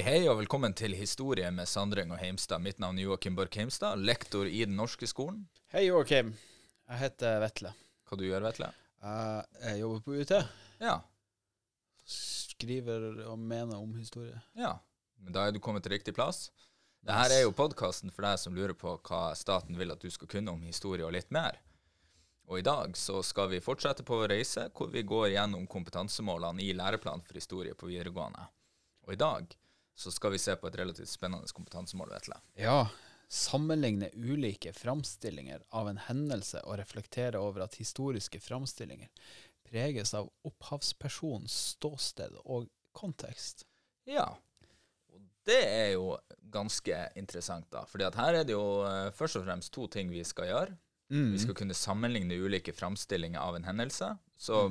Hei, hei, og velkommen til Historie med Sandring og Heimstad. Mitt navn er Joakim Borch Heimstad, lektor i Den norske skolen. Hei, Joakim. Jeg heter Vetle. Hva du gjør, Vetle? Jeg, jeg jobber på UiT. Ja, Skriver og mener om historie. ja. Men da er du kommet til riktig plass. Det her er jo podkasten for deg som lurer på hva staten vil at du skal kunne om historie og litt mer. Og i dag så skal vi fortsette på vår reise, hvor vi går gjennom kompetansemålene i læreplanen for historie på videregående. Og i dag så skal vi se på et relativt spennende kompetansemål, Vetle. Ja. Sammenligne ulike framstillinger av en hendelse og reflektere over at historiske framstillinger preges av opphavspersonens ståsted og kontekst. Ja. Og det er jo ganske interessant, da. fordi at her er det jo eh, først og fremst to ting vi skal gjøre. Mm. Vi skal kunne sammenligne ulike framstillinger av en hendelse. Så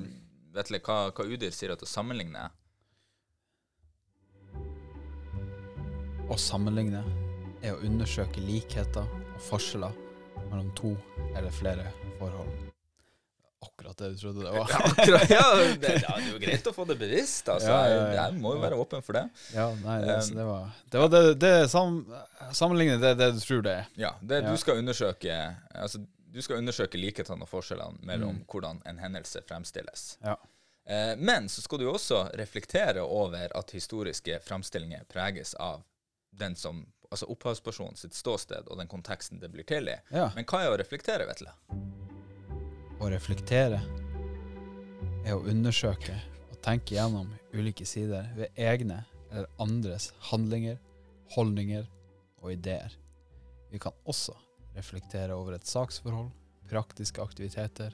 vet du hva, hva Udir sier at å sammenligne er? Å sammenligne er å undersøke likheter og forskjeller mellom to eller flere forhold. Akkurat det du trodde det var. Ja, akkurat, ja, det, ja, det er jo greit å få det bevisst. Altså. Ja, ja. Jeg må jo være åpen for det. Ja, nei, det, Um, det var det, var det, det sam, Sammenligne det, det du tror det er. Ja, det. Du skal undersøke altså, du skal undersøke likhetene og forskjellene mellom Mm. hvordan en hendelse fremstilles. Ja. Eh, men så skal du også reflektere over at historiske framstillinger preges av den som, altså opphavspersonen sitt ståsted og den konteksten det blir til i. ja. Men hva er å reflektere, Vetle? Å reflektere er å undersøke og tenke gjennom ulike sider ved egne eller andres handlinger, holdninger og ideer. Vi kan også reflektere over et saksforhold, praktiske aktiviteter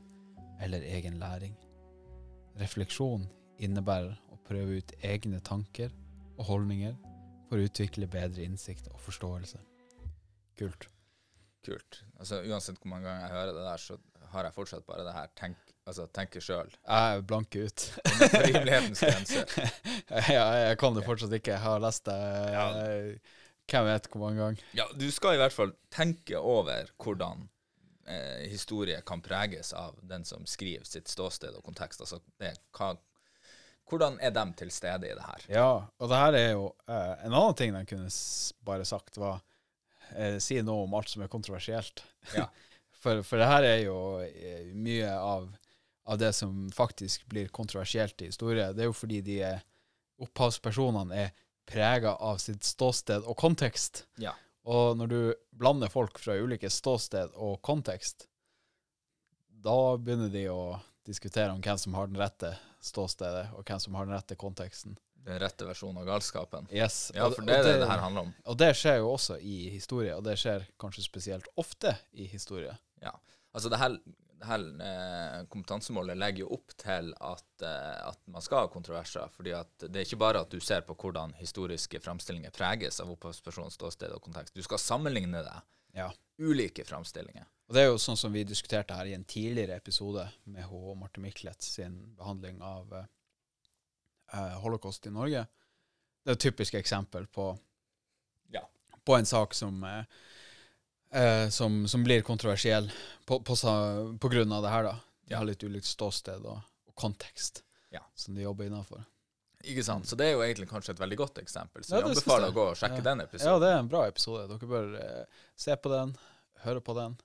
eller egen læring. Refleksjon innebærer å prøve ut egne tanker og holdninger for å utvikle bedre innsikt og forståelse. Kult. Kult. Altså Uansett hvor mange ganger jeg hører det der, så har jeg fortsatt bare det her tenk, altså, tenke sjøl. Jeg er blank ut. Rimelighetens grenser. ja, jeg kan det fortsatt ikke. Jeg har lest det ja. hvem vet hvor mange ganger. Ja, du skal i hvert fall tenke over hvordan eh, historie kan preges av den som skriver sitt ståsted og kontekst. Altså, det, hva, hvordan er de til stede i det her? Ja, og det her er jo eh, En annen ting de kunne bare sagt, var eh, si noe om alt som er kontroversielt. Ja. for, for det her er jo eh, mye av, av det som faktisk blir kontroversielt i historie. Det er jo fordi de er, opphavspersonene er prega av sitt ståsted og kontekst. Ja. Og når du blander folk fra ulike ståsted og kontekst, da begynner de å diskutere om hvem som har den rette ståstedet, og hvem som har den rette konteksten. Den rette versjonen av galskapen. Yes. Ja, for det er det det her handler om. Og det skjer jo også i historie, og det skjer kanskje spesielt ofte i historie. Ja, Altså, det her, det her eh, kompetansemålet legger jo opp til at, eh, at man skal ha kontroverser. fordi at det er ikke bare at du ser på hvordan historiske framstillinger preges av opphavspersonens ståsted og kontekst. Du skal sammenligne det. Ja. Ulike framstillinger. Og det er jo sånn som vi diskuterte her i en tidligere episode med H. Marte Michelet sin behandling av eh, holocaust i Norge. Det er et typisk eksempel på, Ja. på en sak som, eh, eh, som, som blir kontroversiell på, på, på grunn av det her. da. De har litt ulikt ståsted og, og kontekst Ja. som de jobber innafor. Ikke sant? Så det er jo egentlig kanskje et veldig godt eksempel. Så Ja, jeg anbefaler å gå og sjekke Ja. den Ja, det er en bra episode. Dere bør eh, se på den, høre på den,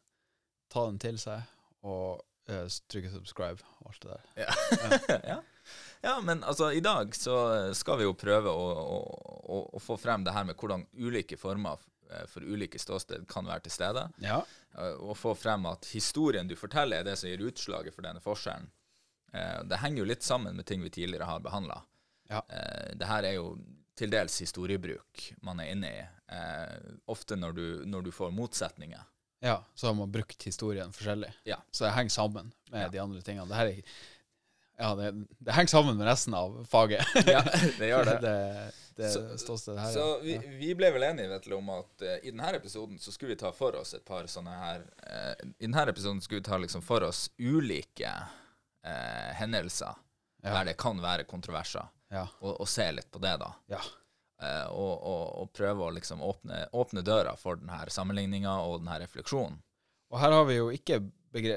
ta den til seg, og uh, trykke subscribe og alt det der. ja. ja, men altså, i dag så skal vi jo prøve å, å, å, få frem det her med hvordan ulike former eh, for ulike ståsted kan være til stede. Ja. eh, Og få frem at historien du forteller, er det som gir utslaget for denne forskjellen. Eh, Det henger jo litt sammen med ting vi tidligere har behandla. Ja. Det her er jo til dels historiebruk man er inne i. Eh, Ofte når du, når du får motsetninger. Ja, så har man brukt historien forskjellig. Ja. Så det henger sammen med Ja. de andre tingene. Det her er ja, det, det henger sammen med resten av faget. Ja, det gjør det. det, det Så- her. Så ja. vi, vi ble vel enige vet du, om at uh, i denne episoden så skulle vi ta for oss et par sånne her uh, I denne episoden skulle vi ta liksom for oss ulike uh, hendelser Ja. der det kan være kontroverser, Ja. og, og se litt på det, da. Ja. Eh, og, og, og prøve å liksom åpne, åpne døra for denne sammenligninga og denne refleksjonen. Og her har vi jo ikke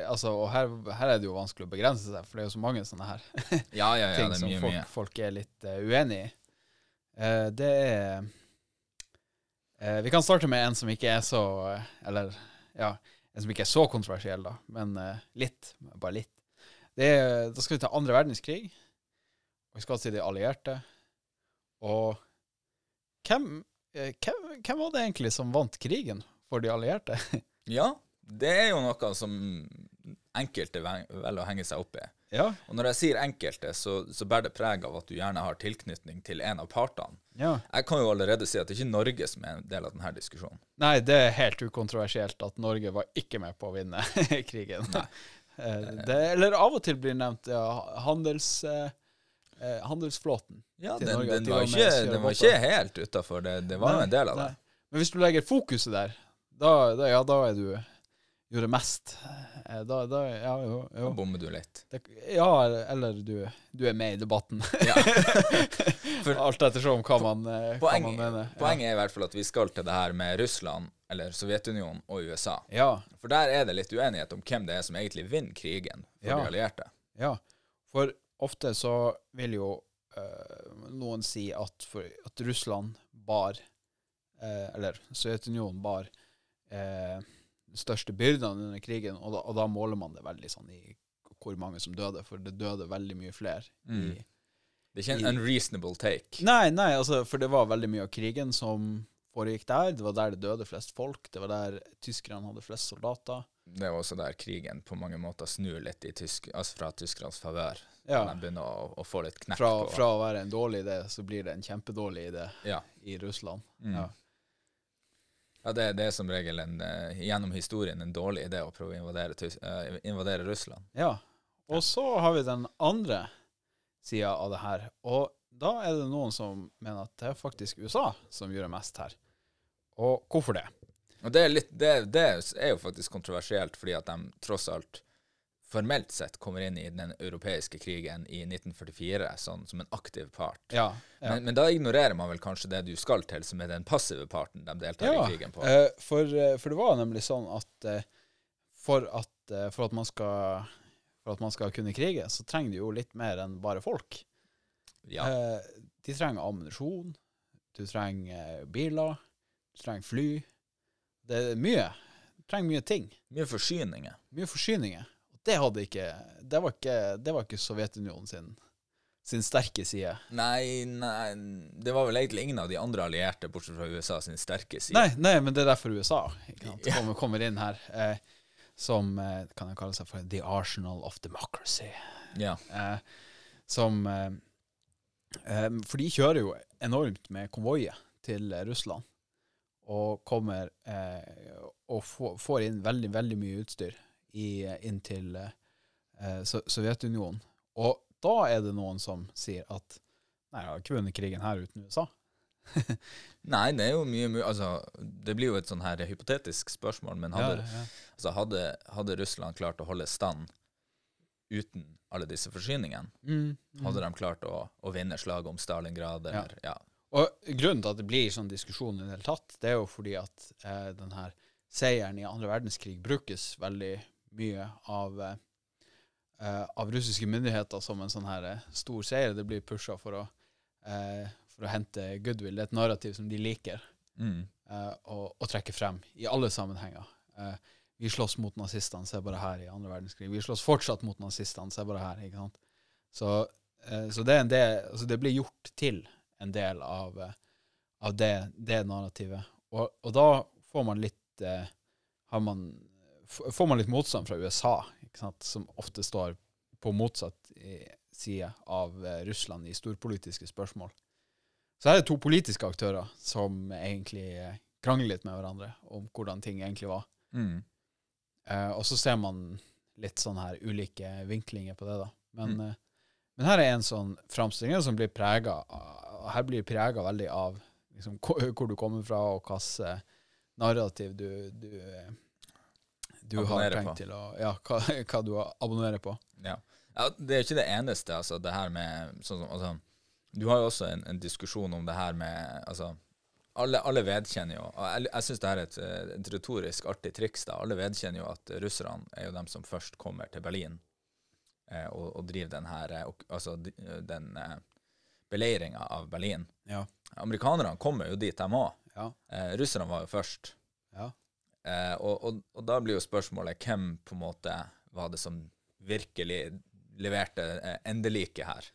altså, og her, her er det jo vanskelig å begrense seg, for det er jo så mange sånne her Ja, ja, ja, ting som mye, folk, mye. folk er litt uh, uenig i. Uh, det er uh, vi kan starte med en som ikke er så Eller ja, en som ikke er så kontroversiell, da, men litt. Bare litt. Det er, da skal vi til andre verdenskrig, og vi skal til de allierte. Og hvem, eh, hvem, hvem var det egentlig som vant krigen for de allierte? Ja, det er jo noe som enkelte velger å henge seg opp i. ja, Og når jeg sier enkelte, så, så bærer det preg av at du gjerne har tilknytning til en av partene. ja. Jeg kan jo allerede si at det er ikke Norge som er en del av denne diskusjonen. Nei, det er helt ukontroversielt at Norge var ikke med på å vinne krigen. Eh, det, eller av og til blir nevnt ja, handels, eh, eh, handelsflåten. Ja, til den, Norge, den, var ikke, den var ikke helt utafor. Det, det var Nei, en del av nei. det. Men hvis du legger fokuset der, da, da, ja, da er du gjorde mest. Eh, Da, da ja, jo, Da jo. bommer du litt. Det, ja, eller du, du er med i debatten. Ja. For- Alt ettersom hva man, eh, hva Poeng, man mener. poenget er i hvert fall at vi skal til det her med Russland, eller Sovjetunionen og USA. Ja. For der er det litt uenighet om hvem det er som egentlig vinner krigen for Ja. de allierte. Ja, for ofte så vil jo uh, noen si at, for, at Russland bar, uh, eller Sovjetunionen bar, uh, de største byrdene under krigen, og da, og da måler man det veldig sånn i hvor mange som døde, for det døde veldig mye flere. Mm. Det er ikke en unreasonable take. nei, nei, altså, for det var veldig mye av krigen som foregikk der. Det var der det døde flest folk. Det var der tyskerne hadde flest soldater. Det er også der krigen på mange måter snur litt i tysk, altså fra tyskernes favør. Ja, De begynner å, å få litt knekk fra, på fra å være en dårlig idé, så blir det en kjempedårlig idé Ja. i Russland. Mm. Ja. ja det, det er som regel en, eh, gjennom historien en dårlig idé å prøve å invadere, eh, invadere Russland. Ja. Og så har vi den andre sida av det her. Og da er det noen som mener at det er faktisk USA som gjør mest her. Og hvorfor det? Og det er, litt, det, det er jo faktisk kontroversielt, fordi at de tross alt formelt sett kommer inn i den europeiske krigen i 1944 sånn, som en aktiv part. Ja. ja. Men, men da ignorerer man vel kanskje det du skal til, som er den passive parten de deltar ja i krigen på. Uh, for, eh, for det var nemlig sånn at uh, for at, uh, for at man skal for at man skal kunne krige, så trenger du jo litt mer enn bare folk. Ja. De trenger ammunisjon, du trenger biler, du trenger fly. Det er mye. Du trenger mye ting. Mye forsyninger. Mye forsyninger. Og det hadde ikke Det var ikke, det var ikke Sovjetunionen sin, sin sterke side. Nei, nei, det var vel egentlig ingen av de andre allierte, bortsett fra USA, sin sterke side. Nei, nei, men det er derfor USA kommer, kommer inn her. Eh, som eh, kan jeg kalle seg for The Arsenal of Democracy. Ja. Eh, som eh, eh, For de kjører jo enormt med konvoier til Russland. Og kommer eh, og få, får inn veldig, veldig mye utstyr i, inn til eh, Sovjetunionen. Og da er det noen som sier at nei, jeg har ikke vunnet krigen her uten USA. Nei, det er jo mye mye Altså, det blir jo et sånn her hypotetisk spørsmål, men hadde, Ja, ja. Altså, hadde, hadde Russland klart å holde stand uten alle disse forsyningene? Mm, mm. Hadde de klart å, å vinne slaget om Stalingrad, eller ja. Og grunnen til at det blir sånn diskusjon i det hele tatt, det er jo fordi at eh, den her seieren i andre verdenskrig brukes veldig mye av, eh, eh, av russiske myndigheter som en sånn her eh, stor seier. Det blir pusha for å, eh, for å hente goodwill. Det er et narrativ som de liker Mm. eh, å, trekke frem i alle sammenhenger. Eh, vi slåss mot nazistene, se bare her i andre verdenskrig. Vi slåss fortsatt mot nazistene, se bare her. ikke sant? Så, eh, så det, en del, altså det blir gjort til en del av, eh, av det, det narrativet. Og, og da får man litt eh, har man, får man litt motstand fra USA, ikke sant? som ofte står på motsatt eh, side av eh, Russland i storpolitiske spørsmål. Så her er det to politiske aktører som egentlig krangler litt med hverandre om hvordan ting egentlig var. Mm. Eh, og så ser man litt sånn her ulike vinklinger på det, da. Men, Mm. men her er en sånn framstilling som blir prega Her blir prega veldig av liksom, hvor, du kommer fra, og hvilket narrativ du, du, eh, du har tenkt på. til å Ja, hva, hva du abonnerer på. Ja. ja. Det er ikke det eneste, altså, det her med sånn som altså, Du har jo også en, en diskusjon om det her med altså, alle, alle vedkjenner jo og Jeg, jeg syns det er et, eh, et retorisk artig triks. da, Alle vedkjenner jo at russerne er jo dem som først kommer til Berlin eh, og, og driver den her og, Altså den eh, beleiringa av Berlin. Ja. Amerikanerne kommer jo dit, de òg. Ja. Eh, russerne var jo først. Ja. Eh, og, og, og da blir jo spørsmålet hvem på en måte var det som virkelig leverte eh, endeliket her.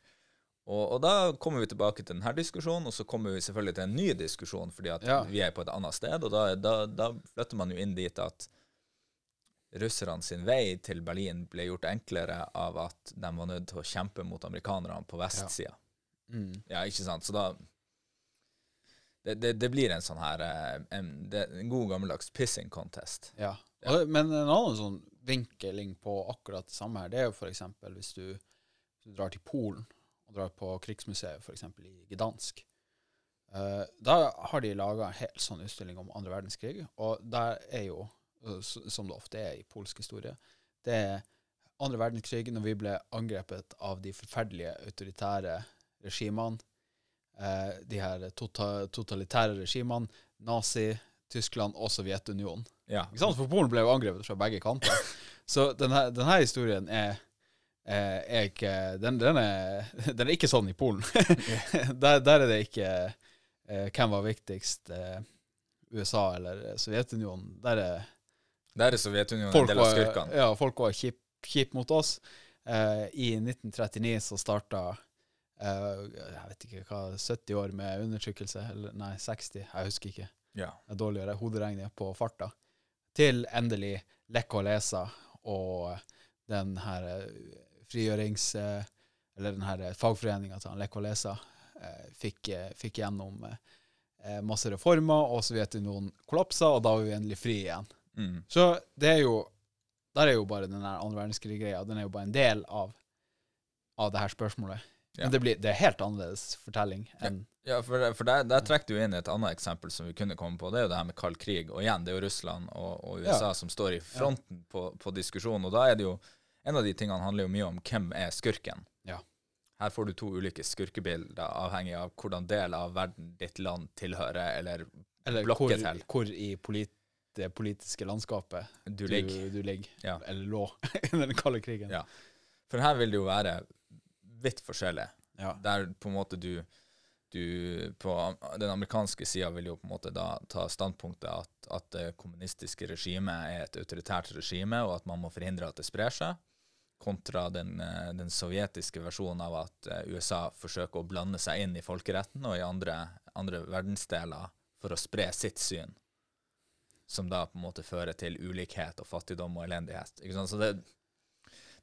Og, og da kommer vi tilbake til denne diskusjonen, og så kommer vi selvfølgelig til en ny diskusjon, fordi at Ja. vi er på et annet sted, og da, da, da flytter man jo inn dit at russerne sin vei til Berlin ble gjort enklere av at de var nødt til å kjempe mot amerikanerne på vestsida. Mm. Ja, ikke sant? Så da Det, det, det blir en sånn her eh, en, en god gammeldags pissing contest. Ja. Ja. Men en annen sånn vinkeling på akkurat det samme her, det er jo f.eks. hvis du, hvis du drar til Polen og drar på krigsmuseet f.eks. i Gdansk. Uh, da har de laga en helt sånn utstilling om andre verdenskrig, og der er jo, eh, som det ofte er i polsk historie, det er andre verdenskrig når vi ble angrepet av de forferdelige autoritære regimene. eh, de her tota totalitære regimene, Nazi, Tyskland og Sovjetunionen. Ja. Ikke sant? For Polen ble jo angrepet fra begge kanter. Så denne, denne historien er, er, er ikke den, den, er, den er ikke sånn i Polen. der, der er det ikke eh, hvem var viktigst, eh, USA eller Sovjetunionen. Der er Der er Sovjetunionen en del av skurkene. ja, folk var kjip, kjip mot oss. Eh, I 1939 så starta jeg vet ikke hva, 70 år med undertrykkelse, eller nei, 60, jeg husker ikke. Ja. Det er dårligere hoderegning på farta. Til endelig Lech Lesa og den her eh, frigjørings... eh, Eller den her fagforeninga til Walesa eh, fikk, eh, fikk gjennom eh, masse reformer, og Sovjetunionen kollapsa, og da var vi endelig fri igjen. Mm. Så det er jo Der er jo bare den andre verdenskrig-greia. Den er jo bare en del av, av det her spørsmålet. Ja. Men det, blir, det er helt annerledes fortelling enn Ja, for, for der, der trekker du inn et annet eksempel som vi kunne komme på. Det er jo det her med kald krig. Og igjen, det er jo Russland og, og USA Ja. som står i fronten på, på diskusjonen. Og da er det jo En av de tingene handler jo mye om hvem er skurken. Ja. Her får du to ulike skurkebilder, avhengig av hvordan del av verden ditt land tilhører, eller Eller blokker hvor, til. hvor i polit, det politiske landskapet du ligger. du ligger. Ja. Eller lå under den kalde krigen. Ja. For her vil det jo være vidt forskjellig. Ja. Der på en måte du, du På den amerikanske sida vil jo på en måte da ta standpunktet at, at det kommunistiske regimet er et autoritært regime, og at man må forhindre at det sprer seg, kontra den, eh, den sovjetiske versjonen av at eh, USA forsøker å blande seg inn i folkeretten og i andre, andre verdensdeler for å spre sitt syn, som da på en måte fører til ulikhet og fattigdom og elendighet. Ikke sant? Så det,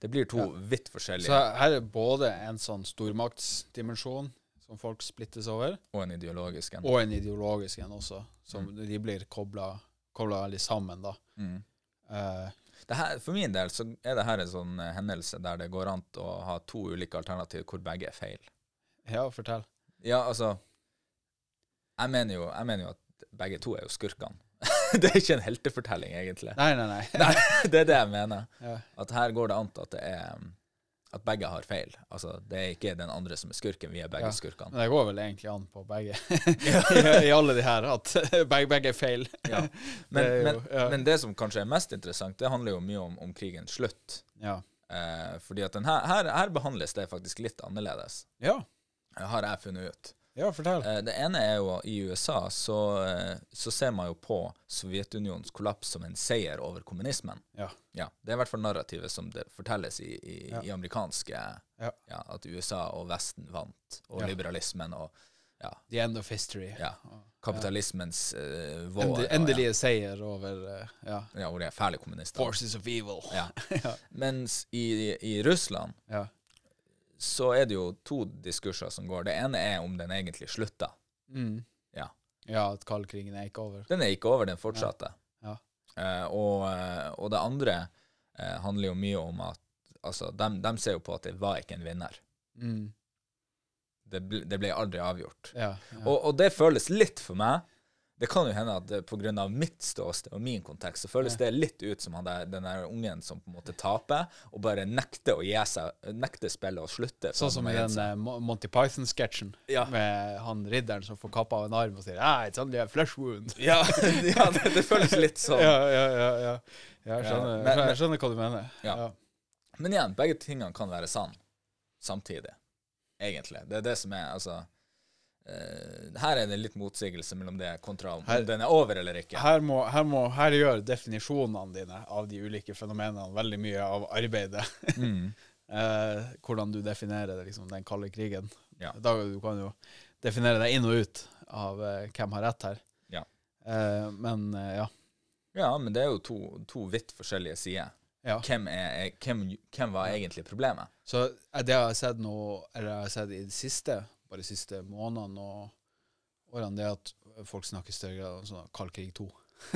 det blir to Ja. vidt forskjellige Så her er både en sånn stormaktsdimensjon som folk splittes over, og en ideologisk en. og en ideologisk en også, som de blir kobla veldig sammen, da. Mm. Uh, Det her, for min del så er det her en sånn eh, hendelse der det går an å ha to ulike alternativer hvor begge er feil. ja, fortell. Ja, altså Jeg mener jo, jeg mener jo at begge to er jo skurkene. det er ikke en heltefortelling, egentlig. Nei, nei, nei. Nei, det er det jeg mener. Ja. At her går det an at det um, At begge har feil. Altså, det er ikke den andre som er skurken, vi er begge Ja. skurkene. Men det går vel egentlig an på begge, I, i alle de her, at begge, begge er feil. Ja. Men, Det jo- men, men det som kanskje er mest interessant, det handler jo mye om, om krigens slutt. Ja. Eh, fordi at den her, her, her behandles det faktisk litt annerledes, Ja, har jeg funnet ut. Ja fortell. Eh, Det ene er jo i USA så, eh, så ser man jo på Sovjetunionens kollaps som en seier over kommunismen. Ja. Ja, Det er i hvert fall narrativet som det fortelles i, i, Ja. i amerikanske Ja. ja, At USA og Vesten vant, og liberalismen og ja, The end of history. ja, kapitalismens uh, vår. Endelig, og, endelige seier over uh, ja. Ja, hvor de fæle kommunister. Forces of evil. Ja. Ja. Mens i, i Russland Ja. Så er det jo to diskurser som går. Det ene er om den egentlig slutta. Mm. Ja. ja, at kaldkrigen er ikke over. Den er ikke over, den fortsatte. Ja. Eh, og, eh, og det andre eh, handler jo mye om at altså, de, ser jo på at det var ikke en vinner. Mm. Det ble, det ble aldri avgjort. Ja, ja. Og, og det føles litt for meg Det kan jo hende at pga. på grunn av mitt ståsted og min kontekst, så føles det litt ut som han der, den der ungen som på en måte taper, og bare nekter å gi seg, nekter spillet og slutte. Sånn som i den eh, Monty Python-sketsjen Ja. med han ridderen som får kappa av en arm og sier ah, 'It's only a flesh wound'. Ja, ja det, det føles litt sånn. Ja, ja, ja. ja. Jeg, skjønner, men- jeg skjønner hva du mener. Ja. Men igjen, begge tingene kan være sann samtidig, egentlig. Det er det som er, altså Her er det litt motsigelse mellom det kontra om Her- den er over eller ikke. Her, må, her, må, her gjør definisjonene dine av de ulike fenomenene veldig mye av arbeidet. Mm. eh, hvordan du definerer liksom, den kalde krigen. Ja. Da, du kan jo definere deg inn og ut av eh, hvem har rett her. Ja. Eh, men eh, ja. Ja, men det er jo to, to vidt forskjellige sider. ja. Hvem, er, hvem, hvem var egentlig problemet? Så Det det har jeg sett nå, eller jeg har sett i det siste, bare de siste månedene og årene, det at folk snakker i større grad om sånn kald krig 2.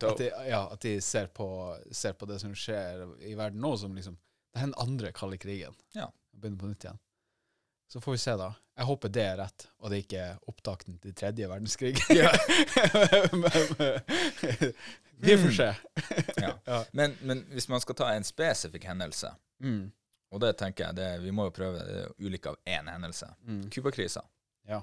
At de, ja, at de ser på, ser på det som skjer i verden nå, som liksom Det er den andre kalde krigen. Ja. Begynner på nytt igjen. Så får vi se, da. Jeg håper det er rett, og det er ikke opptakten til tredje verdenskrig. Ja. Vi får se. Ja. Ja. Men, men hvis man skal ta en spesifikk hendelse, Mm. Og det tenker jeg, det, vi må jo prøve det er ulike av én hendelse. Mm. Cuba-krisa. Ja.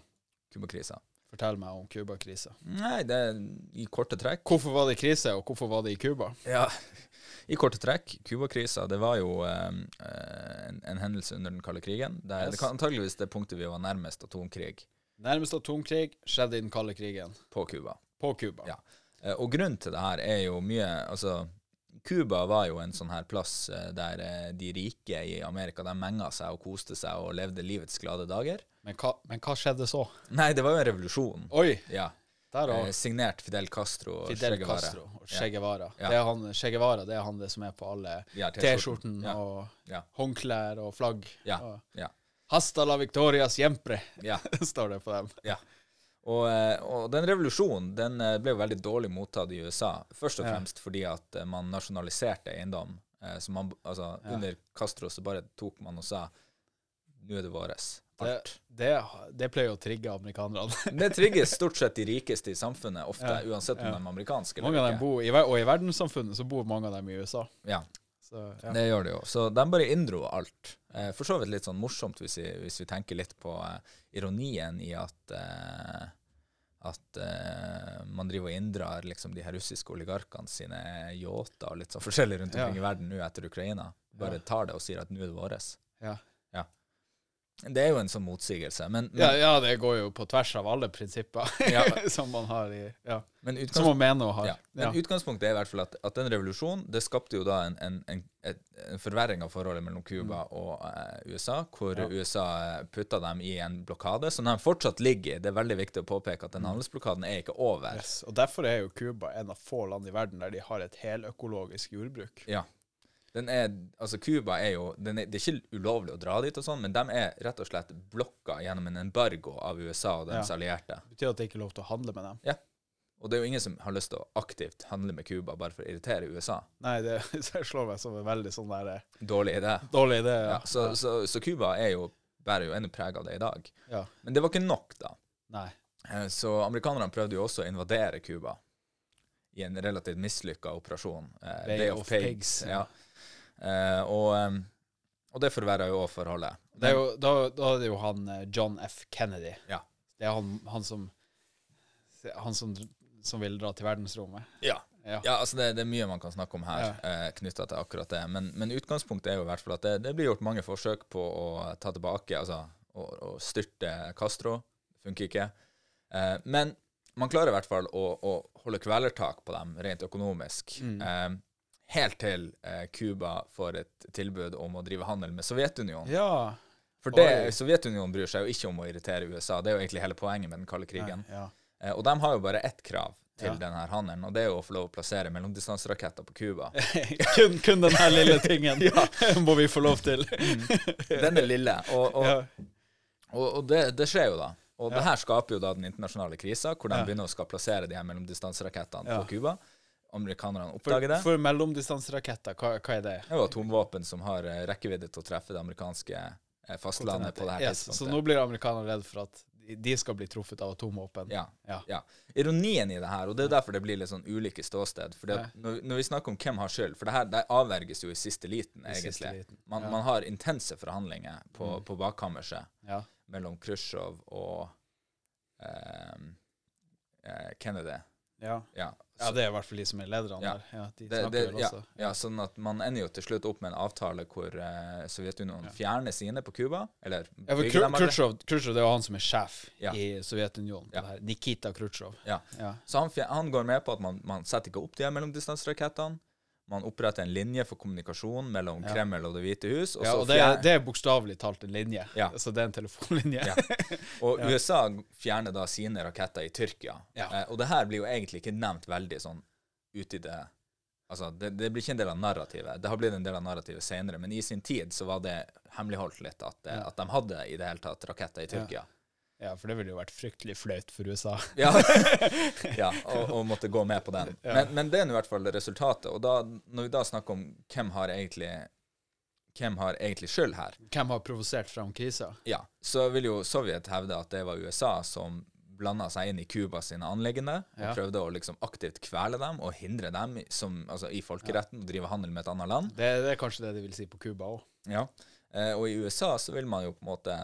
Cuba-krisa. Fortell meg om Cuba-krisa. Nei, det er i korte trekk. Hvorfor var det krise, og hvorfor var det i Cuba? Ja, i korte trekk. Cuba-krisa, det var jo eh, en, en hendelse under den kalde krigen. Det, er- Yes. antageligvis det punktet vi var nærmest atomkrig Nærmest atomkrig skjedde i den kalde krigen. på Cuba. På Cuba. Ja. Eh, og grunnen til det her er jo mye Altså, Cuba var jo en sånn her plass eh, der eh, de rike i Amerika de menga seg og koste seg og levde livets glade dager. Men, hva, men hva skjedde så? Nei, det var jo en revolusjon. Oi! Ja. Eh, signert Fidel Castro og Fidel Che Guevara. Castro og Che Guevara. Ja. Det er han, che Guevara det er han det som er på alle Ja, T-skjorten Ja. og Ja. håndklær og flagg. Ja. Og Ja. Hasta la victoria siempre, ja. står det på dem. Og, eh, og den revolusjonen den eh, ble jo veldig dårlig mottatt i USA. Først og Ja. fremst fordi at eh, man nasjonaliserte eiendom. Så man, altså, Ja. Under Castro så bare tok man og sa nå er det våres. Det, Alt. det, det pleier å trigge amerikanerne. Det trigger stort sett de rikeste i samfunnet, ofte, Ja, uansett om ja. de er amerikanske mange eller ikke. bor, i, Og i verdenssamfunnet så bor mange av dem i USA. Ja, Så, ja. det gjør det jo. Så de bare inndro alt. Eh, For så vidt litt sånn morsomt hvis vi, hvis vi tenker litt på eh, ironien i at eh, at eh, man driver og inndrar liksom de her russiske oligarkene sine yachter og litt sånn forskjellig rundt omkring Ja. i verden nå etter Ukraina. Bare Ja. tar det og sier at nå er det våres. Ja. Det er jo en sånn motsigelse. Men, men, Ja, ja, det går jo på tvers av alle prinsipper Ja. som man har i Ja. men Som man mener å ha. ja. men utgangspunktet er i hvert fall at, at den revolusjonen det skapte jo da en, en, en, en forverring av forholdet mellom Cuba og eh, USA, hvor Mm. USA eh, putta dem i en blokade som de fortsatt ligger i. Det er veldig viktig å påpeke at den handelsblokaden er ikke over. Mm. Yes. Og derfor er jo Cuba en av få land i verden der de har et heløkologisk jordbruk. Ja. Den er, altså Cuba er jo er, Det er ikke ulovlig å dra dit, og sånn, men de er rett og slett blokka gjennom en embargo av USA og deres Ja. allierte. Det betyr at det ikke er lov til å handle med dem. Ja. Og det er jo ingen som har lyst til å aktivt handle med Cuba bare for å irritere USA. Nei, det slår meg som en veldig sånn der eh, Dårlig idé. dårlig idé. Ja, så, så, Cuba er jo, bærer jo ennå preg av det i dag. ja. Men det var ikke nok, da. Nei. Eh, Så amerikanerne prøvde jo også å invadere Cuba i en relativt mislykka operasjon. Bay, Bay of Pigs, ja. ja. Eh, og, og det forverra jo også forholdet. Det er jo, da, da er det jo han eh, John F. Kennedy. Ja. Det er han, han som Han som, som vil dra til verdensrommet. Ja. Ja. Ja, altså det, det er mye man kan snakke om her Ja. eh, knytta til akkurat det. Men, men utgangspunktet er jo i hvert fall at det, det blir gjort mange forsøk på å ta tilbake, altså å, å styrte Castro. Funker ikke. Eh, men man klarer i hvert fall å, å holde kvelertak på dem rent økonomisk. Mm. Eh, helt til eh, får et tilbud om å drive handel med Sovjetunionen. ja. For det, Sovjetunionen bryr seg jo ikke om å irritere USA. Det er jo egentlig hele poenget med den kalde krigen. Nei, ja. Eh, og de har jo bare ett krav til Ja. denne handelen, og det er jo å få lov å plassere mellomdistanseraketter på Cuba. kun, kun denne lille tingen må vi få lov til. Den er lille, og, og, Ja. og, og det, det skjer jo da. Og Ja. det her skaper jo da den internasjonale krisa, hvor de Ja. begynner å skal plassere de her mellomdistanserakettene Ja. på Cuba. Amerikanerne oppdager det. for mellomdistanseraketter, hva, hva er det? Det er jo atomvåpen som har eh, rekkevidde til å treffe det amerikanske eh, fastlandet på det her yes, Så nå blir amerikanerne redd for at de- skal bli truffet av atomvåpen. Ja. Ja. ja. Ironien i det her, og det er derfor det blir litt sånn ulike ståsted For når, når vi snakker om hvem har skyld For det her det avverges jo i siste liten, I siste egentlig. liten, Man, ja. man har intense forhandlinger på, Mm. på bakkammerset Ja. mellom Khrusjtsjov og ehm, eh, Kennedy. ja. Ja, det er i hvert fall de som er lederne Ja. der. Ja, de Det, det, ja, ja, sånn at man ender jo til slutt opp med en avtale hvor uh, Sovjetunionen fjerner sine på Cuba. Eller Ja, for Kru-. Khrusjtsjov Khrusjtsjov, det er jo han som er sjef i Sovjetunionen. Nikita Khrusjtsjov. Ja. Ja. Så han, han går med på at man, man setter ikke opp de mellomdistanserakettene. Man oppretter en linje for kommunikasjon mellom Ja. Kreml og Det hvite hus. Og, ja, og det, er- er bokstavelig talt en linje. Ja. Så det er en telefonlinje. Ja. og. USA fjerner da sine raketter i Tyrkia. Ja. Eh, og det her blir jo egentlig ikke nevnt veldig sånn uti i det Altså, det, det blir ikke en del av narrativet. Det har blitt en del av narrativet senere, men i sin tid så var det hemmeligholdt litt at, at de hadde i det hele tatt raketter i Tyrkia. Ja, for det ville jo vært fryktelig flaut for USA. Ja, ja og, og måtte gå med på den. Ja. Men, men det er i hvert fall resultatet. Og da, når vi da snakker om hvem har egentlig hvem har egentlig skyld her, Hvem har provosert fram krisa? ja, så vil jo Sovjet hevde at det var USA som blanda seg inn i Cuba sine anliggende og Ja. prøvde å liksom aktivt kvele dem og hindre dem som, altså, i folkeretten å drive handel med et annet land. Det, det er kanskje det de vil si på Cuba òg. Ja. Eh, og i USA så vil man jo på en måte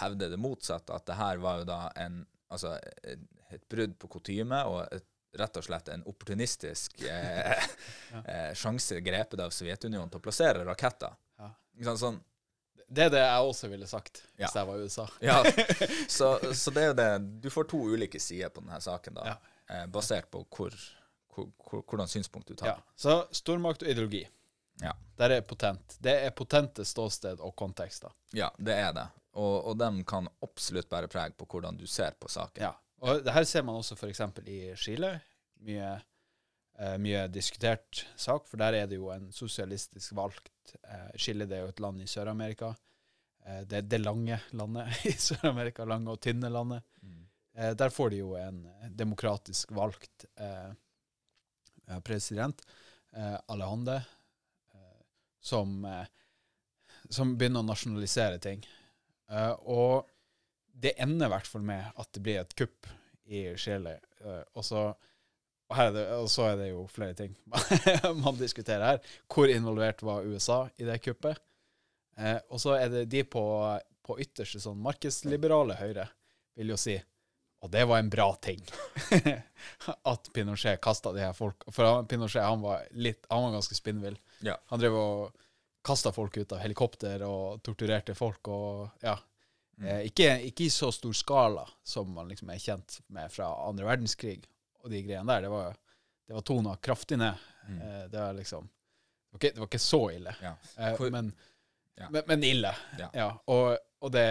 hevde det motsatte, at det her var jo da en altså et, et brudd på kutyme og et, rett og slett en opportunistisk eh, eh, sjanse grepet av Sovjetunionen til å plassere raketter. Ja. Sånn, sånn, Det er det jeg også ville sagt Ja. hvis jeg var i USA. ja, så, så det er jo det Du får to ulike sider på denne saken, da, Ja. eh, basert på hvor, hvor, hvor, hvordan synspunkt du tar. Ja. Så stormakt og ideologi. Ja. Der er potent. Det er potente ståsted og kontekster. Ja, det er det. Og, og de kan absolutt bære preg på hvordan du ser på saken. Ja. Og det her ser man også f.eks. i Chile. Mye, eh, mye diskutert sak, for der er det jo en sosialistisk valgt eh, Chile det er jo et land i Sør-Amerika. Eh, det er det lange landet i Sør-Amerika, lange og tynne landet. Mm. Eh, der får de jo en demokratisk valgt eh, eh, president, eh, Alejandre, som, eh, som begynner å nasjonalisere ting. Eh, og det ender i hvert fall med at det blir et kupp i Chile. Eh, og, så, og, det, og så er det jo flere ting man diskuterer her. Hvor involvert var USA i det kuppet? Eh, og så er det de på, på ytterste sånn markedsliberale høyre vil jo si og det var en bra ting. at Pinochet kasta de her folk For Pinochet han var, litt, han var ganske spinnvill. Ja. Han drev og kasta folk ut av helikopter og torturerte folk og ja. Mm. Eh, ikke, ikke i så stor skala som man liksom er kjent med fra andre verdenskrig og de greiene der. Det var, det var tona kraftig ned. Mm. Eh, det var liksom det var, ikke, det var ikke så ille, Ja. eh, men, Ja. men, men ille. Ja. og, og det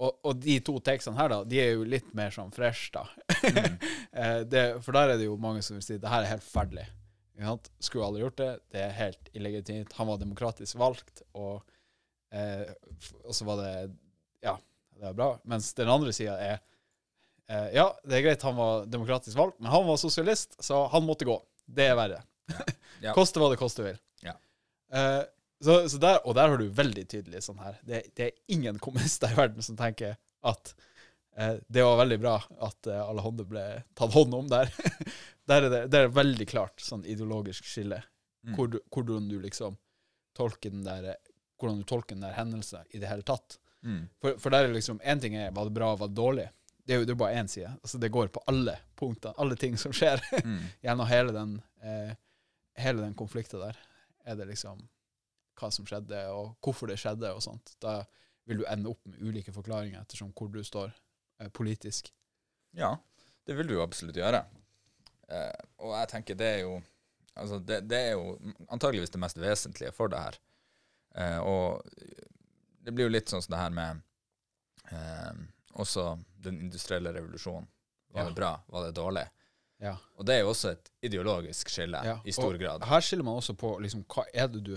og, og de to tekstene her, da, de er jo litt mer sånn fresh, da. Mm. Eh, det, for der er det jo mange som vil si det her er helt forferdelig. Skulle aldri gjort det. Det er helt illegitimt. Han var demokratisk valgt, og, eh, og så var det Ja, det er bra. Mens den andre sida er eh, Ja, det er greit han var demokratisk valgt, men han var sosialist, så han måtte gå. Det er verre. Ja. Koste hva det koste vil. Ja. Eh, så, så der, og der har du veldig tydelig sånn her. Det, det er ingen kommunister i verden som tenker at eh, det var veldig bra at eh, Alejandro ble tatt hånd om der. der er det, det er veldig klart sånn ideologisk skille. Mm. Hvor du, hvordan du liksom tolker den der hvordan du tolker den der hendelsen i det hele tatt. Mm. For, for der er liksom Én ting er var det bra, var det dårlig. Det er jo det er bare én side. Altså Det går på alle punkter, alle ting som skjer Mm. gjennom hele den eh, hele den konflikten der. Er det liksom hva som skjedde, og hvorfor det skjedde, og sånt. Da vil du ende opp med ulike forklaringer ettersom hvor du står eh, politisk. Ja, det vil du jo absolutt gjøre. Eh, og jeg tenker det er jo Altså, det, det er jo antageligvis det mest vesentlige for det her. Eh, og det blir jo litt sånn som det her med eh, også den industrielle revolusjonen. Var Ja. det bra? Var det dårlig? Ja. Og det er jo også et ideologisk skille Ja, i stor og grad. Her skiller man også på liksom, hva er det du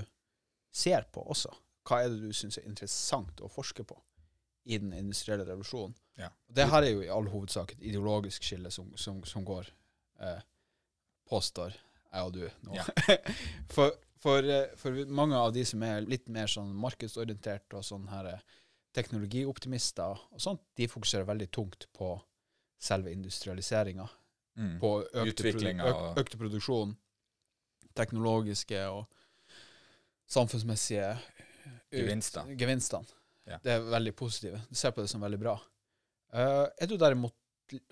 ser på også. Hva er det du syns er interessant å forske på i den industrielle revolusjonen. Ja. Og Det her er jo i all hovedsak et ideologisk skille som, som, som går eh, Påstår jeg og du nå. Ja. for, for, eh, for mange av de som er litt mer sånn markedsorientert og sånn her eh, teknologioptimister og sånt, de fokuserer veldig tungt på selve industrialiseringa. Mm. På økte, øk, økte produksjon, teknologiske og samfunnsmessige Gevinster. gevinstene. Ja. Det er veldig positive. Du ser på det som veldig bra. Uh, er du derimot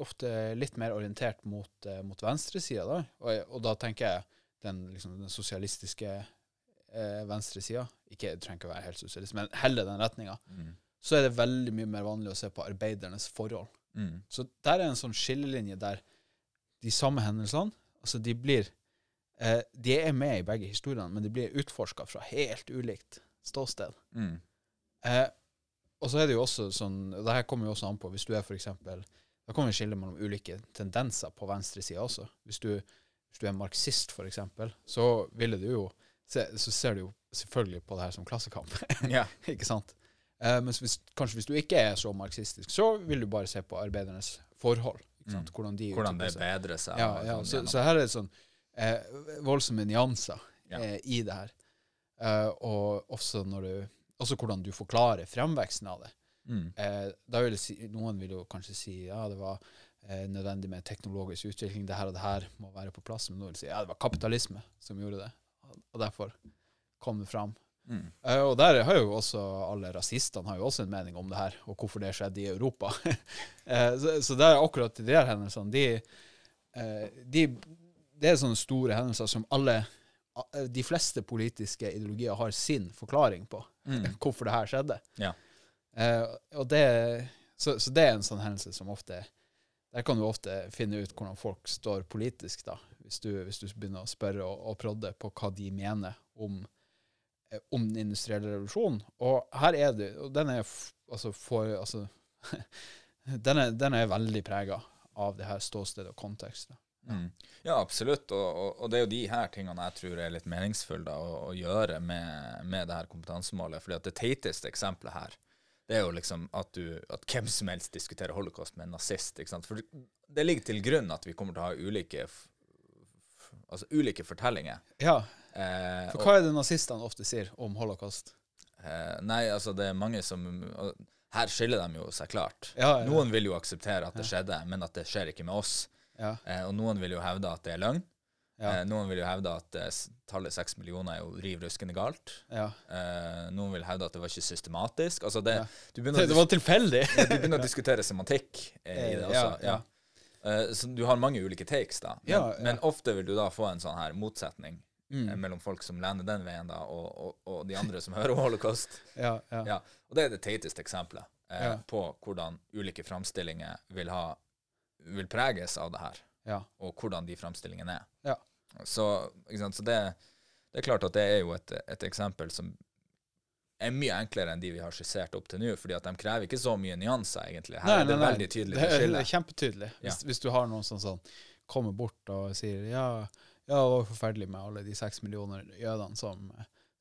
ofte litt mer orientert mot, uh, mot venstresida, da. Og, og, da tenker jeg den, liksom, den sosialistiske uh, venstresida. Ikke jeg trenger ikke å være helt sosialist, men heller den retninga. Mm. Så er det veldig mye mer vanlig å se på arbeidernes forhold. Mm. Så der er en sånn skillelinje der de samme hendelsene altså de blir eh, De er med i begge historiene, men de blir utforska fra helt ulikt ståsted. Mm. Eh, og så er det jo også sånn det her kommer jo også an på hvis du er for eksempel, Da kommer vi skille mellom ulike tendenser på venstresida også. Hvis du, hvis du er marxist, eksempel, så ville du jo se, så ser du jo selvfølgelig på det her som klassekamp. ja. ikke sant? Eh, men hvis, kanskje hvis du ikke er så marxistisk, så vil du bare se på arbeidernes forhold. Mm. Hvordan, de Hvordan det bedrer seg. Ja, ja. Sånn, så, så, her er det sånn eh, voldsomme nyanser eh, i det her. Uh, og også, når du, også hvordan du forklarer fremveksten av det. Mm. Eh, da vil si, noen vil jo kanskje si ja, det var eh, nødvendig med teknologisk utvikling, det her og det her må være på plass. Men noen vil si ja, det var kapitalisme som gjorde det, og derfor kom det fram. Mm. og der har jo også alle rasistene har jo også en mening om det her, og hvorfor det skjedde i Europa. så, så det er akkurat de der hendelsene de, de, Det er sånne store hendelser som alle Eh, de fleste politiske ideologier har sin forklaring på mm. hvorfor det her skjedde. Ja. Uh, og det, så, så, det er en sånn hendelse som ofte Der kan du ofte finne ut hvordan folk står politisk, da, hvis du, hvis du begynner å spørre og, og prodde på hva de mener om, eh, om den industrielle revolusjonen. Og her er det Og den er altså for altså, den, er, den er veldig prega av det her ståstedet og konteksten. Mm. Ja, absolutt. Og, og, og, det er jo de her tingene jeg tror er litt meningsfulle å, å, gjøre med, med det her kompetansemålet. fordi at det teiteste eksempelet her, det er jo liksom at, du, at hvem som helst diskuterer holocaust med en nazist. ikke sant? For det ligger til grunn at vi kommer til å ha ulike, altså ulike fortellinger. Ja. Eh, For hva er det nazistene ofte sier om holocaust? Eh, nei, altså det er mange som Her skiller de jo seg klart. Ja, ja, Noen vil jo akseptere at det skjedde, men at det skjer ikke med oss. Ja. Eh, og noen vil jo hevde at det er løgn. Ja. Eh, noen vil jo hevde at eh, tallet seks millioner er jo riv ruskende galt. Ja. Eh, noen vil hevde at det var ikke systematisk. Altså det, det, det, var tilfeldig. du begynner å diskutere semantikk eh, i det også. Eh, så du har mange ulike takes, da. Men, men, ofte vil du da få en sånn her motsetning mm. mellom folk som lener den veien, da, og, og, og de andre som hører om holocaust. Og det er det teiteste eksempelet på hvordan ulike framstillinger vil ha vil preges av det her, ja. og hvordan de framstillingene er. Ja. Så, så det, det, er klart at det er jo et, et, eksempel som er mye enklere enn de vi har skissert opp til nå, fordi at de krever ikke så mye nyanser, egentlig. Her nei, er det nei, veldig tydelig det, det er kjempetydelig. Hvis, ja. hvis, du har noen som sånn, kommer bort og sier ja, ja, det var forferdelig med alle de seks millioner jødene som,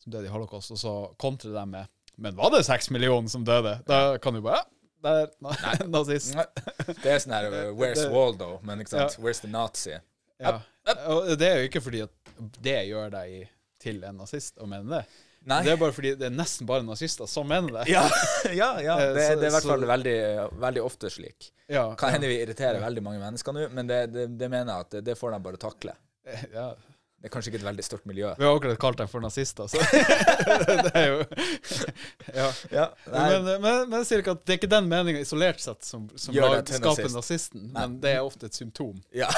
som døde i holocaust, og så kontrer de med men var det seks millioner som døde? Da kan du bare ja, Nei. Nazist. Det er sånn her uh, Where's Waldo? Men ikke sant? Ja. Where's the Nazi? Ja. Og det er jo ikke fordi at det gjør deg til en nazist å mene det. Nei. Det er bare fordi det er nesten bare nazister som mener det. Ja, ja, ja. Eh, det, det, er i hvert fall veldig, veldig ofte slik. Ja, kan hende vi irriterer veldig mange mennesker nå, men det, det, det mener jeg at det, får de bare takle. Ja, det er kanskje ikke et veldig stort miljø. Vi har akkurat kalt dem for nazister, så det er jo Ja. ja men, men, men sier ikke at det er ikke den meninga isolert sett som, som lag, skaper nazist. nazisten, Nei. men det er ofte et symptom. Ja.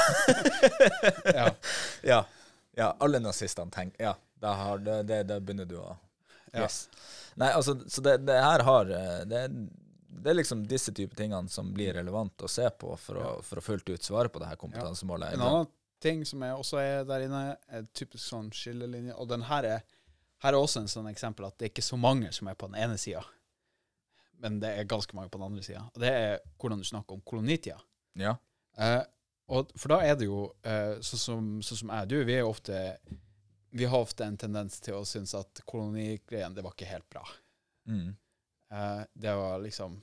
ja. ja. ja. Alle nazistene tenker Ja, det, har, det, det, det begynner du å Yes. Nei, altså, så det, det her har eh, det, det er liksom disse typer tingene som blir relevant å se på for å, for å fullt ut svare på det her kompetansemålet. En annen ting som er også er der inne, er typisk sånn skillelinje. Og den her er, her er også en sånn eksempel at det er ikke så mange som er på den ene sida, men det er ganske mange på den andre sida. Og det er hvordan du snakker om kolonitida. Ja. Eh, og, for da er det jo eh, sånn som, så som jeg du, vi er ofte vi har ofte en tendens til å synes at kolonigreien, det var ikke helt bra. Mm. Eh, det var liksom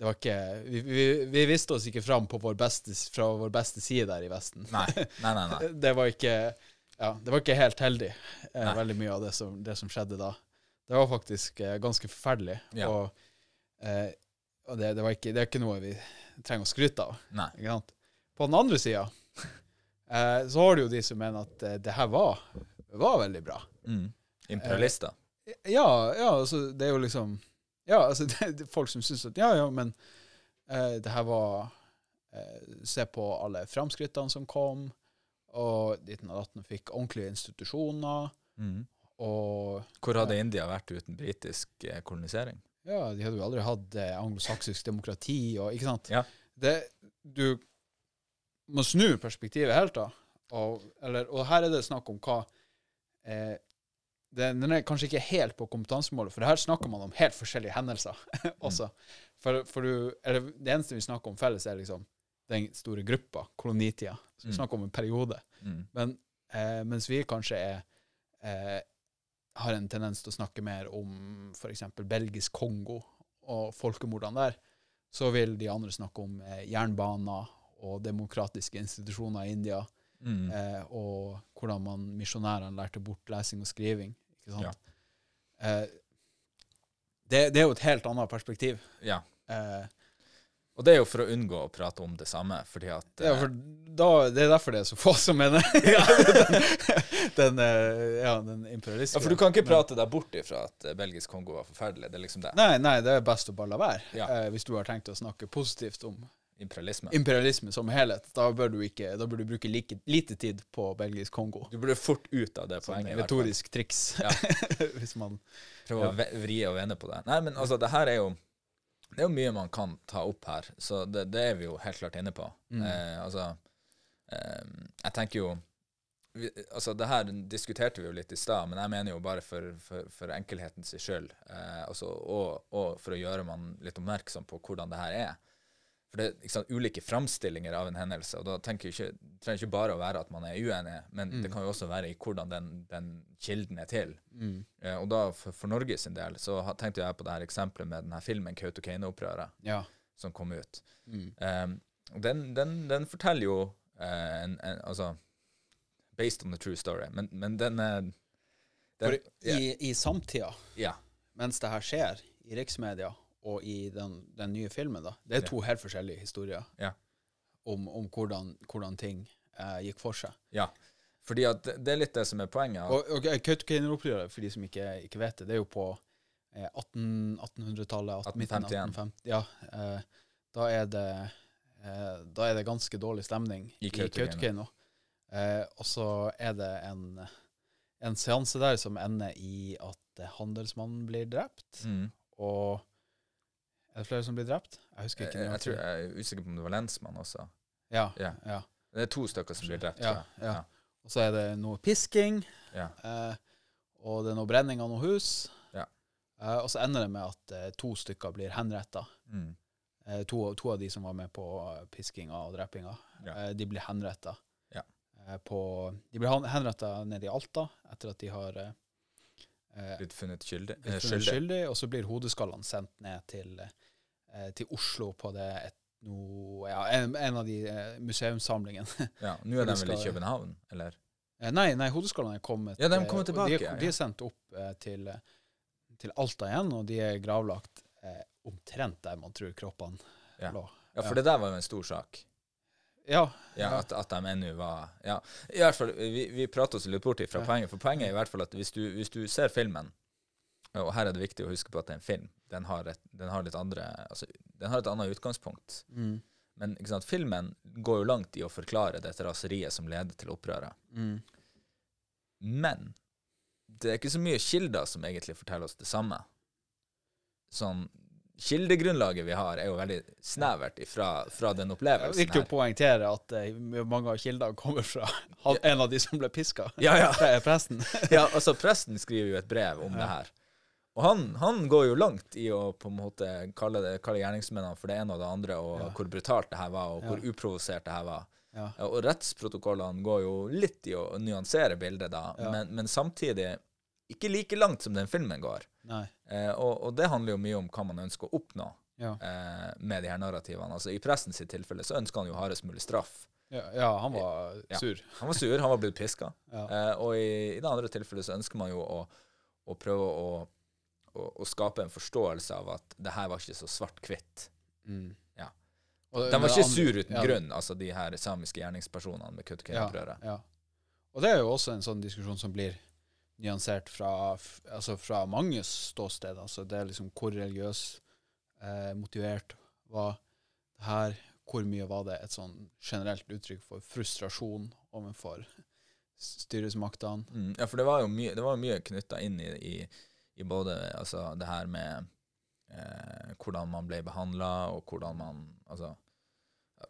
det var ikke vi, vi, vi, visste oss ikke fram vår beste, fra vår beste side der i Vesten. Nei, nei, nei, nei. det, var ikke, ja, det var ikke helt heldig, eh, veldig mye av det som, det som, skjedde da. Det var faktisk eh, ganske forferdelig. Ja. Og, eh, og det, det, ikke, det, er ikke noe vi trenger å skryte av. Nei. På den andre sida eh, så har du jo de som mener at eh, det her var, var veldig bra. Mm. Imperialister. Ja, ja altså, det er jo liksom ja, altså det, det folk som syns at ja, ja, men eh, det her var eh, se på alle framskrittene som kom, og ditten og datten fikk ordentlige institusjoner. Mm. Og Hvor hadde India vært uten britisk eh, kolonisering? ja, de hadde jo aldri hatt eh, anglosaksisk demokrati og Ikke sant? Ja. Det, du må snu perspektivet helt, da. Og, eller, og her er det snakk om hva eh, den, den er kanskje ikke helt på kompetansemålet, for her snakker man om helt forskjellige hendelser også. For, for du, eller, det eneste vi snakker om felles, er liksom den store gruppa, kolonitida. Så vi Mm. snakker om en periode. Mm. Men eh, mens vi kanskje er eh, har en tendens til å snakke mer om f.eks. belgisk Kongo og folkemordene der, så vil de andre snakke om eh, jernbaner og demokratiske institusjoner i India, Mm. eh, og hvordan man misjonærene lærte bort lesing og skriving. Ikke sant? Ja. Eh, det, det er jo et helt annet perspektiv. Ja. Eh, Og det er jo for å unngå å prate om det samme, fordi at ja, eh, for da, det er derfor det er så få som mener den, den, eh, ja, den imperialistiske. ja, For du kan ikke prate deg bort ifra at eh, belgisk Kongo var forferdelig. Det er liksom det. Nei, nei, det er best å bare la være. Ja. Eh, hvis du har tenkt å snakke positivt om Imperialisme. imperialisme som helhet, da bør du, ikke, da bør du bruke like, lite tid på belgisk Kongo. Du burde fort ut av det Som poenget. i retorisk triks. Ja. hvis man Prøve å vri og vende på det. Nei, men altså, det her er jo Det er jo mye man kan ta opp her, så det, det er vi jo helt klart inne på. Mm. Eh, altså eh, Jeg tenker jo vi, altså det her diskuterte vi jo litt i stad, men jeg mener jo bare for, for, for enkelhetens skyld, eh, altså, og, og for å gjøre man litt oppmerksom på hvordan det her er. For det er sant, ulike framstillinger av en hendelse, og da tenker ikke, det trenger ikke bare å være at man er uenig, men Mm. det kan jo også være i hvordan den, den kilden er til. mm, Eh, og da for, for Norge sin del så tenkte jeg på det her eksempelet med denne filmen Kautokeino-opprøret Ja. som kom ut. Mm. Eh, den, den, den forteller jo eh, en, en, Altså Based on the true story, men, men den den, For i, i, i samtida, yeah. mens det her skjer, i riksmedia og i den, den nye filmen, da, det er to helt forskjellige historier Ja. om, om hvordan, hvordan ting eh, gikk for seg. ja. Fordi det, er litt det som er poenget. Og, og Kautokeino-opprøret, for de som ikke, ikke vet det, det er jo på eh, 1800-tallet. 18, midten 1851. 1850. Ja, eh, da, er det, eh, da er det ganske dårlig stemning I. Kautokeino. Eh, og så er det en, en seanse der som ender i at eh, handelsmannen blir drept. mm. Og er det flere som blir drept? Jeg husker ikke. jeg, jeg, tror, jeg er usikker på om det var lensmann også. Ja, Ja. ja. Det er to stykker som blir drept. Ja, ja. ja. Og så er det noe pisking. Ja. Eh, og det er noe brenning av noe hus. Ja. Eh, og så ender det med at eh, to stykker blir henretta. Mm. Eh, to, to av de som var med på eh, piskinga og drepinga, Ja. eh, de blir henretta. Ja. Eh, på, de blir henretta nede i Alta etter at de har Blitt funnet skyldig. blitt eh, funnet skyldig. og så blir hodeskallene sendt ned til, eh, til Oslo på det et, no, ja, en, en av de eh, museumssamlingene. Ja, Nå er de vel i København, eller? Eh, nei, nei, hodeskallene er kommet Ja, de er eh, kommet tilbake, De er, de er sendt opp eh, til, eh, til Alta igjen, og de er gravlagt eh, omtrent der man tror kroppene Ja. lå. Ja, for det der var jo en stor sak. Ja. Ja. At, at de ennå var Ja, i hvert fall, vi, vi prater oss litt bort fra Ja. poenget. For poenget er i hvert fall at hvis du, hvis du ser filmen, og her er det viktig å huske på at det er en film, den har et, den har litt andre altså, den har et annet utgangspunkt. Mm. Men ikke sant, filmen går jo langt i å forklare dette raseriet som leder til opprøret. Mm. Men det er ikke så mye kilder som egentlig forteller oss det samme. Sånn, Kildegrunnlaget vi har, er jo veldig snevert ifra, fra den opplevelsen. Det er viktig å her. poengtere at uh, mange av kildene kommer fra en av de som ble piska. Ja, ja. Det er presten. ja, altså Presten skriver jo et brev om Ja. det her. Og han, han går jo langt i å på en måte kalle, det, kalle gjerningsmennene for det ene og det andre, og Ja. hvor brutalt det her var, og hvor uprovosert det her var. Og rettsprotokollene går jo litt i å nyansere bildet, da, men, men samtidig ikke like langt som den filmen går. Eh, og, og det handler jo mye om hva man ønsker å oppnå Ja. eh, med de her narrativene. Altså I pressen sitt tilfelle så ønsker han jo hardest mulig straff. Ja, ja, han var Ja. sur. Han var sur, han var blitt piska. Eh, og i, i det andre tilfellet så ønsker man jo å, å prøve å, å, å skape en forståelse av at det her var ikke så svart-hvitt. Mm. Ja. De var ikke sur uten grunn, altså de her samiske gjerningspersonene med Kautokeino-opprøret. Og det er jo også en sånn diskusjon som blir nyansert fra, altså fra mange ståsteder. Altså det er liksom hvor religiøs eh, motivert var det her, hvor mye var det et sånn generelt uttrykk for frustrasjon overfor styresmaktene? Mm, ja, for det var jo mye, det mye knytta inn i, i, i både altså, det her med eh, hvordan man ble behandla, og hvordan man Altså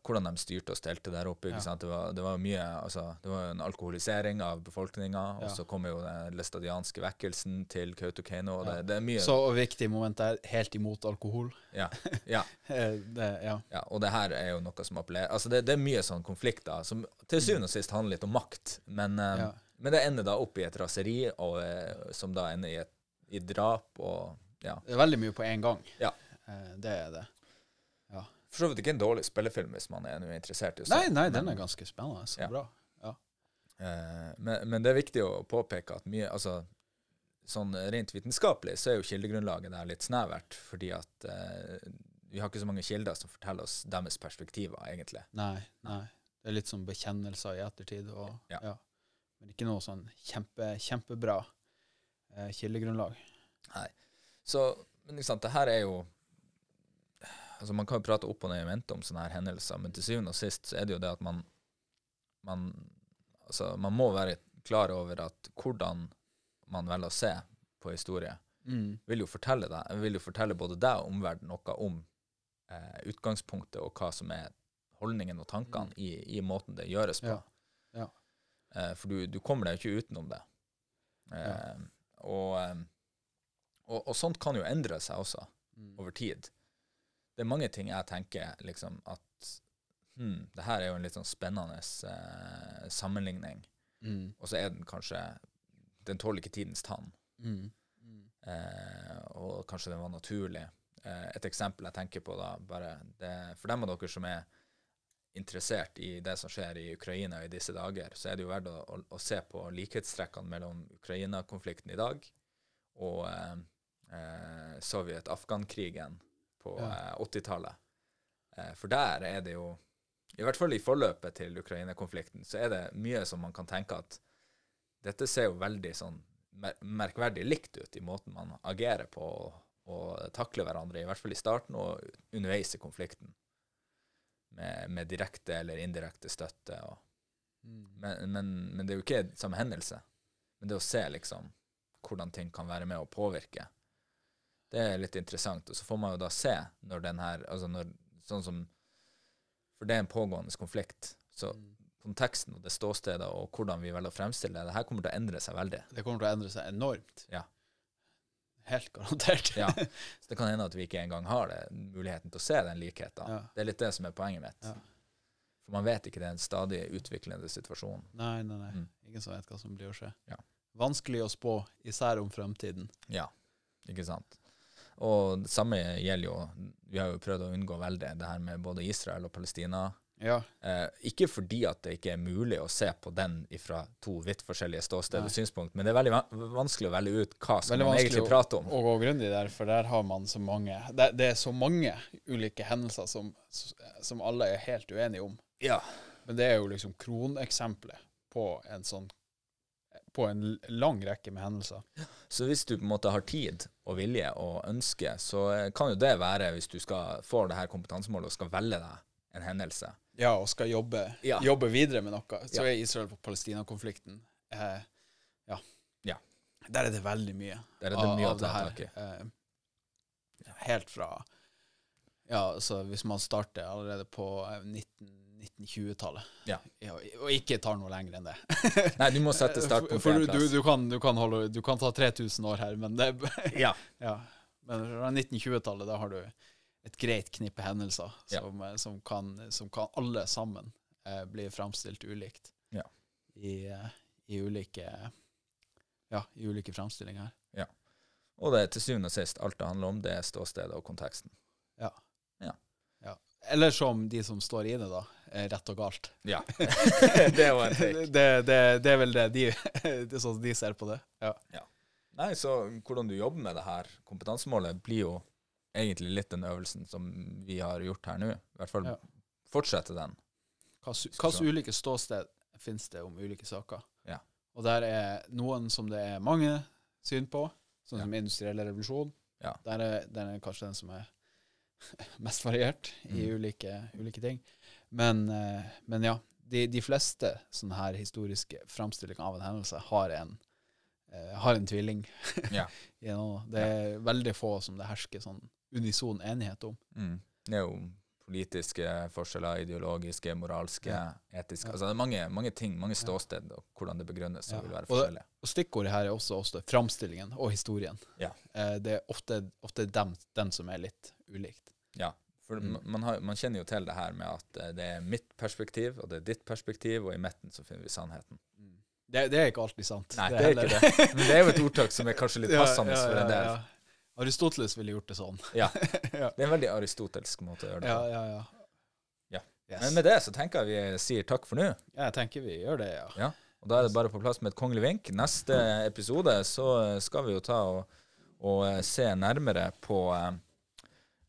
hvordan de styrte og stelte der oppe. ikke Ja. Det var, det var mye, altså, det var en alkoholisering av befolkninga, og så kom jo den læstadianske vekkelsen til Kautokeino, og det, Ja. det er mye Så viktig moment der, helt imot alkohol. ja, ja, Det, ja. ja, og det her er jo noe som appellerer Altså, det, det er mye sånn konflikter som til syvende og sist handler litt om makt, men, eh, Ja. men det ender da opp i et raseri, og, eh, som da ender i, et, i drap, og ja. Det er veldig mye på én gang. Ja. Eh, Det er det. For så vidt ikke en dårlig spillefilm hvis man er interessert i se. Nei, nei, den er ganske spennende. Så Ja. bra. Eh, men, men det er viktig å påpeke at mye altså, sånn rent vitenskapelig så er jo kildegrunnlaget der litt snevert, fordi at eh, vi har ikke så mange kilder som forteller oss deres perspektiver, egentlig. Nei, nei. Det er litt sånn bekjennelser i ettertid. Og, Ja. ja. Men ikke noe sånn kjempe, kjempebra eh, kildegrunnlag. Så men ikke sant, det her er jo altså Man kan jo prate opp og ned i mente om sånne her hendelser, men til syvende og sist så er det jo det at man man, altså, man må være klar over at hvordan man velger å se på historie, Mm. vil jo fortelle deg, vil jo fortelle både deg og omverdenen noe om eh, utgangspunktet og hva som er holdningen og tankene i, i måten det gjøres på. Ja, ja. Eh, for du, du kommer deg jo ikke utenom det. Eh, og, eh, og, og sånt kan jo endre seg også Mm. over tid. Det er mange ting jeg tenker liksom at hmm, det her er jo en litt sånn spennende eh, sammenligning, Mm. og så er den kanskje Den tåler ikke tidens tann. Mm. Mm. Eh, og kanskje den var naturlig. Eh, et eksempel jeg tenker på da, bare det, For dem av dere som er interessert i det som skjer i Ukraina i disse dager, så er det jo verdt å, å, å se på likhetstrekkene mellom Ukraina-konflikten i dag og eh, eh, Sovjet-Afghan-krigen på Ja. eh, 80-tallet. Eh, for der er det jo I hvert fall i forløpet til Ukraina-konflikten, så er det mye som man kan tenke at dette ser jo veldig sånn mer merkverdig likt ut i måten man agerer på og, og takler hverandre, i hvert fall i starten og underveis i konflikten. Med, med direkte eller indirekte støtte. Og, Mm. men, men, men det er jo ikke samme hendelse. Men det å se liksom hvordan ting kan være med å påvirke, det er litt interessant. Og så får man jo da se når den her altså når, Sånn som For det er en pågående konflikt. Så Mm. konteksten og det ståstedet og hvordan vi velger å fremstille det, det her kommer til å endre seg veldig. Det kommer til å endre seg enormt. Ja. Helt garantert. Ja. Så det kan hende at vi ikke engang har det, muligheten til å se den likheten. Ja. Det er litt det som er poenget mitt. Ja. For man vet ikke det er en stadig utviklende situasjon. Nei, nei, nei. Mm. Ingen som vet hva som blir å skje. Ja. Vanskelig å spå, især om fremtiden. Ja, ikke sant. Og det samme gjelder jo Vi har jo prøvd å unngå veldig det her med både Israel og Palestina. Ja. Eh, ikke fordi at det ikke er mulig å se på den fra to vidt forskjellige ståsted og synspunkt, men det er veldig vanskelig å velge ut hva som man egentlig å- prater om. Å gå grundig der, for der har man så mange Det, det er så mange ulike hendelser som, som alle er helt uenige om. Ja. Men det er jo liksom kroneksempelet på en sånn På en lang rekke med hendelser. Så hvis du på en måte har tid og vilje og ønske, så eh, kan jo det være, hvis du skal få det her kompetansemålet og skal velge deg en hendelse. Ja, og skal jobbe, Ja. jobbe videre med noe. Så Ja. er Israel på Palestina-konflikten eh, ja. Ja. Der er det veldig mye. Der er det mye av, av det her. Eh, helt fra Ja, altså hvis man starter allerede på eh, 19 1920-tallet, Ja. og ikke tar noe lenger enn det. Nei, du må sette start startpunktet for på du, en du, plass. du, kan, du, kan holde, du kan ta 3000 år her, men det Ja. Ja. Men fra 1920-tallet, da har du et greit knippe hendelser som, eh, som, kan, som kan alle sammen eh, bli framstilt ulikt. Ja. I, eh, I ulike Ja, i ulike framstillinger. Og det er til syvende og sist alt det handler om, det er ståstedet og konteksten. Ja. Eller som de som står i det, da. Er Rett og galt. Ja. det er jo en take. det, det, det er vel det de, det sånn de ser på det. Ja. Nei, så hvordan du jobber med det her kompetansemålet, blir jo egentlig litt den øvelsen som vi har gjort her nå. I hvert fall Ja. fortsette den. Hvilke ulike ståsted finnes det om ulike saker? Ja. Og der er noen som det er mange syn på, sånn Ja. som industriell revolusjon. Ja. Der er, der er kanskje den som er mest variert i Mm. ulike, ulike ting. Men, eh, men ja, de, de fleste sånne her historiske framstillinger av en hendelse har en, eh, har en tvilling. Ja. you know. Det er veldig få som det hersker sånn unison enighet om. Mm. Det er jo politiske forskjeller, ideologiske, moralske, Ja. etiske Ja. Altså det er mange, mange ting, mange ståsted, og hvordan det begrunnes, Ja. vil være Og. Og stikkordet her er også, også framstillingen og historien. Ja. Eh, det er ofte, ofte dem, den som er litt ulikt. Ja. For Mm. man, har, man kjenner jo til det her med at eh, det er mitt perspektiv, og det er ditt perspektiv, og i midten så finner vi sannheten. Det, det er ikke alltid sant. Nei, det er ikke det. Men det er jo et ordtak som er kanskje litt Ja, passende ja, for en del. Aristoteles ville gjort det sånn. Ja. Ja. Det er en veldig aristotelsk måte å gjøre det Ja, på. ja, ja. Ja. Yes. Men med det så tenker jeg vi sier takk for nå. Jeg tenker vi gjør det, ja. Og da er det bare på plass med et kongelig vink. Neste episode så skal vi jo ta og, og se nærmere på eh,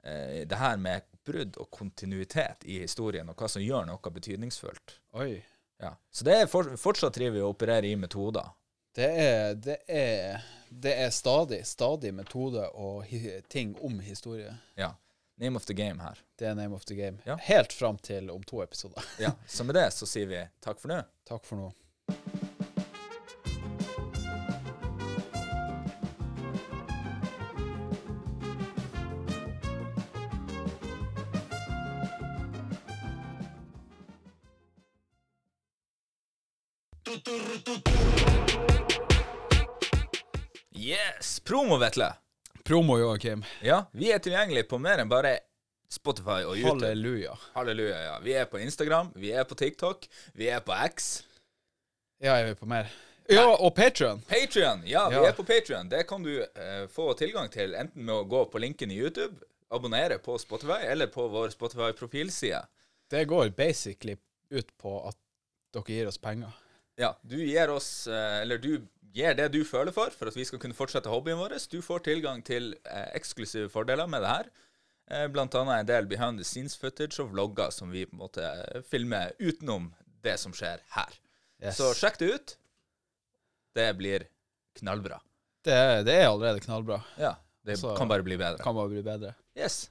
eh, det her med brudd og kontinuitet i historien, og hva som gjør noe betydningsfullt. Oi. Ja. Så det er for, fortsatt driver vi og opererer i metoder. Det er, det er, det er stadig, stadig metode og ting om historie. Ja. Name of the game her. Det er name of the game. Ja. Helt fram til om to episoder. Ja. Så med det så sier vi takk for nå. Takk for nå. Yes! Promo, Vetle. Promo, Joakim. Ja, vi er tilgjengelig på mer enn bare Spotify og YouTube. Halleluja. Halleluja, ja. Vi er på Instagram, vi er på TikTok, vi er på X. Ja, er vi på mer? Ja, og Patrion. Patrion, ja, vi Ja. er på Patrion. Det kan du eh, få tilgang til enten med å gå på linken i YouTube, abonnere på Spotify, eller på vår Spotify-profilside. Det går basically ut på at dere gir oss penger. Ja, du gir oss, eh, eller du gir det du føler for, for at vi skal kunne fortsette hobbyen vår. Du får tilgang til eh, eksklusive fordeler med det her. Eh, blant annet en del behind the scenes footage og vlogger som vi på en måte eh, filmer utenom det som skjer her. Yes. Så sjekk det ut. Det blir knallbra. det, det er allerede knallbra. Ja, det Så- kan bare bli bedre. Kan bare bli bedre. Yes.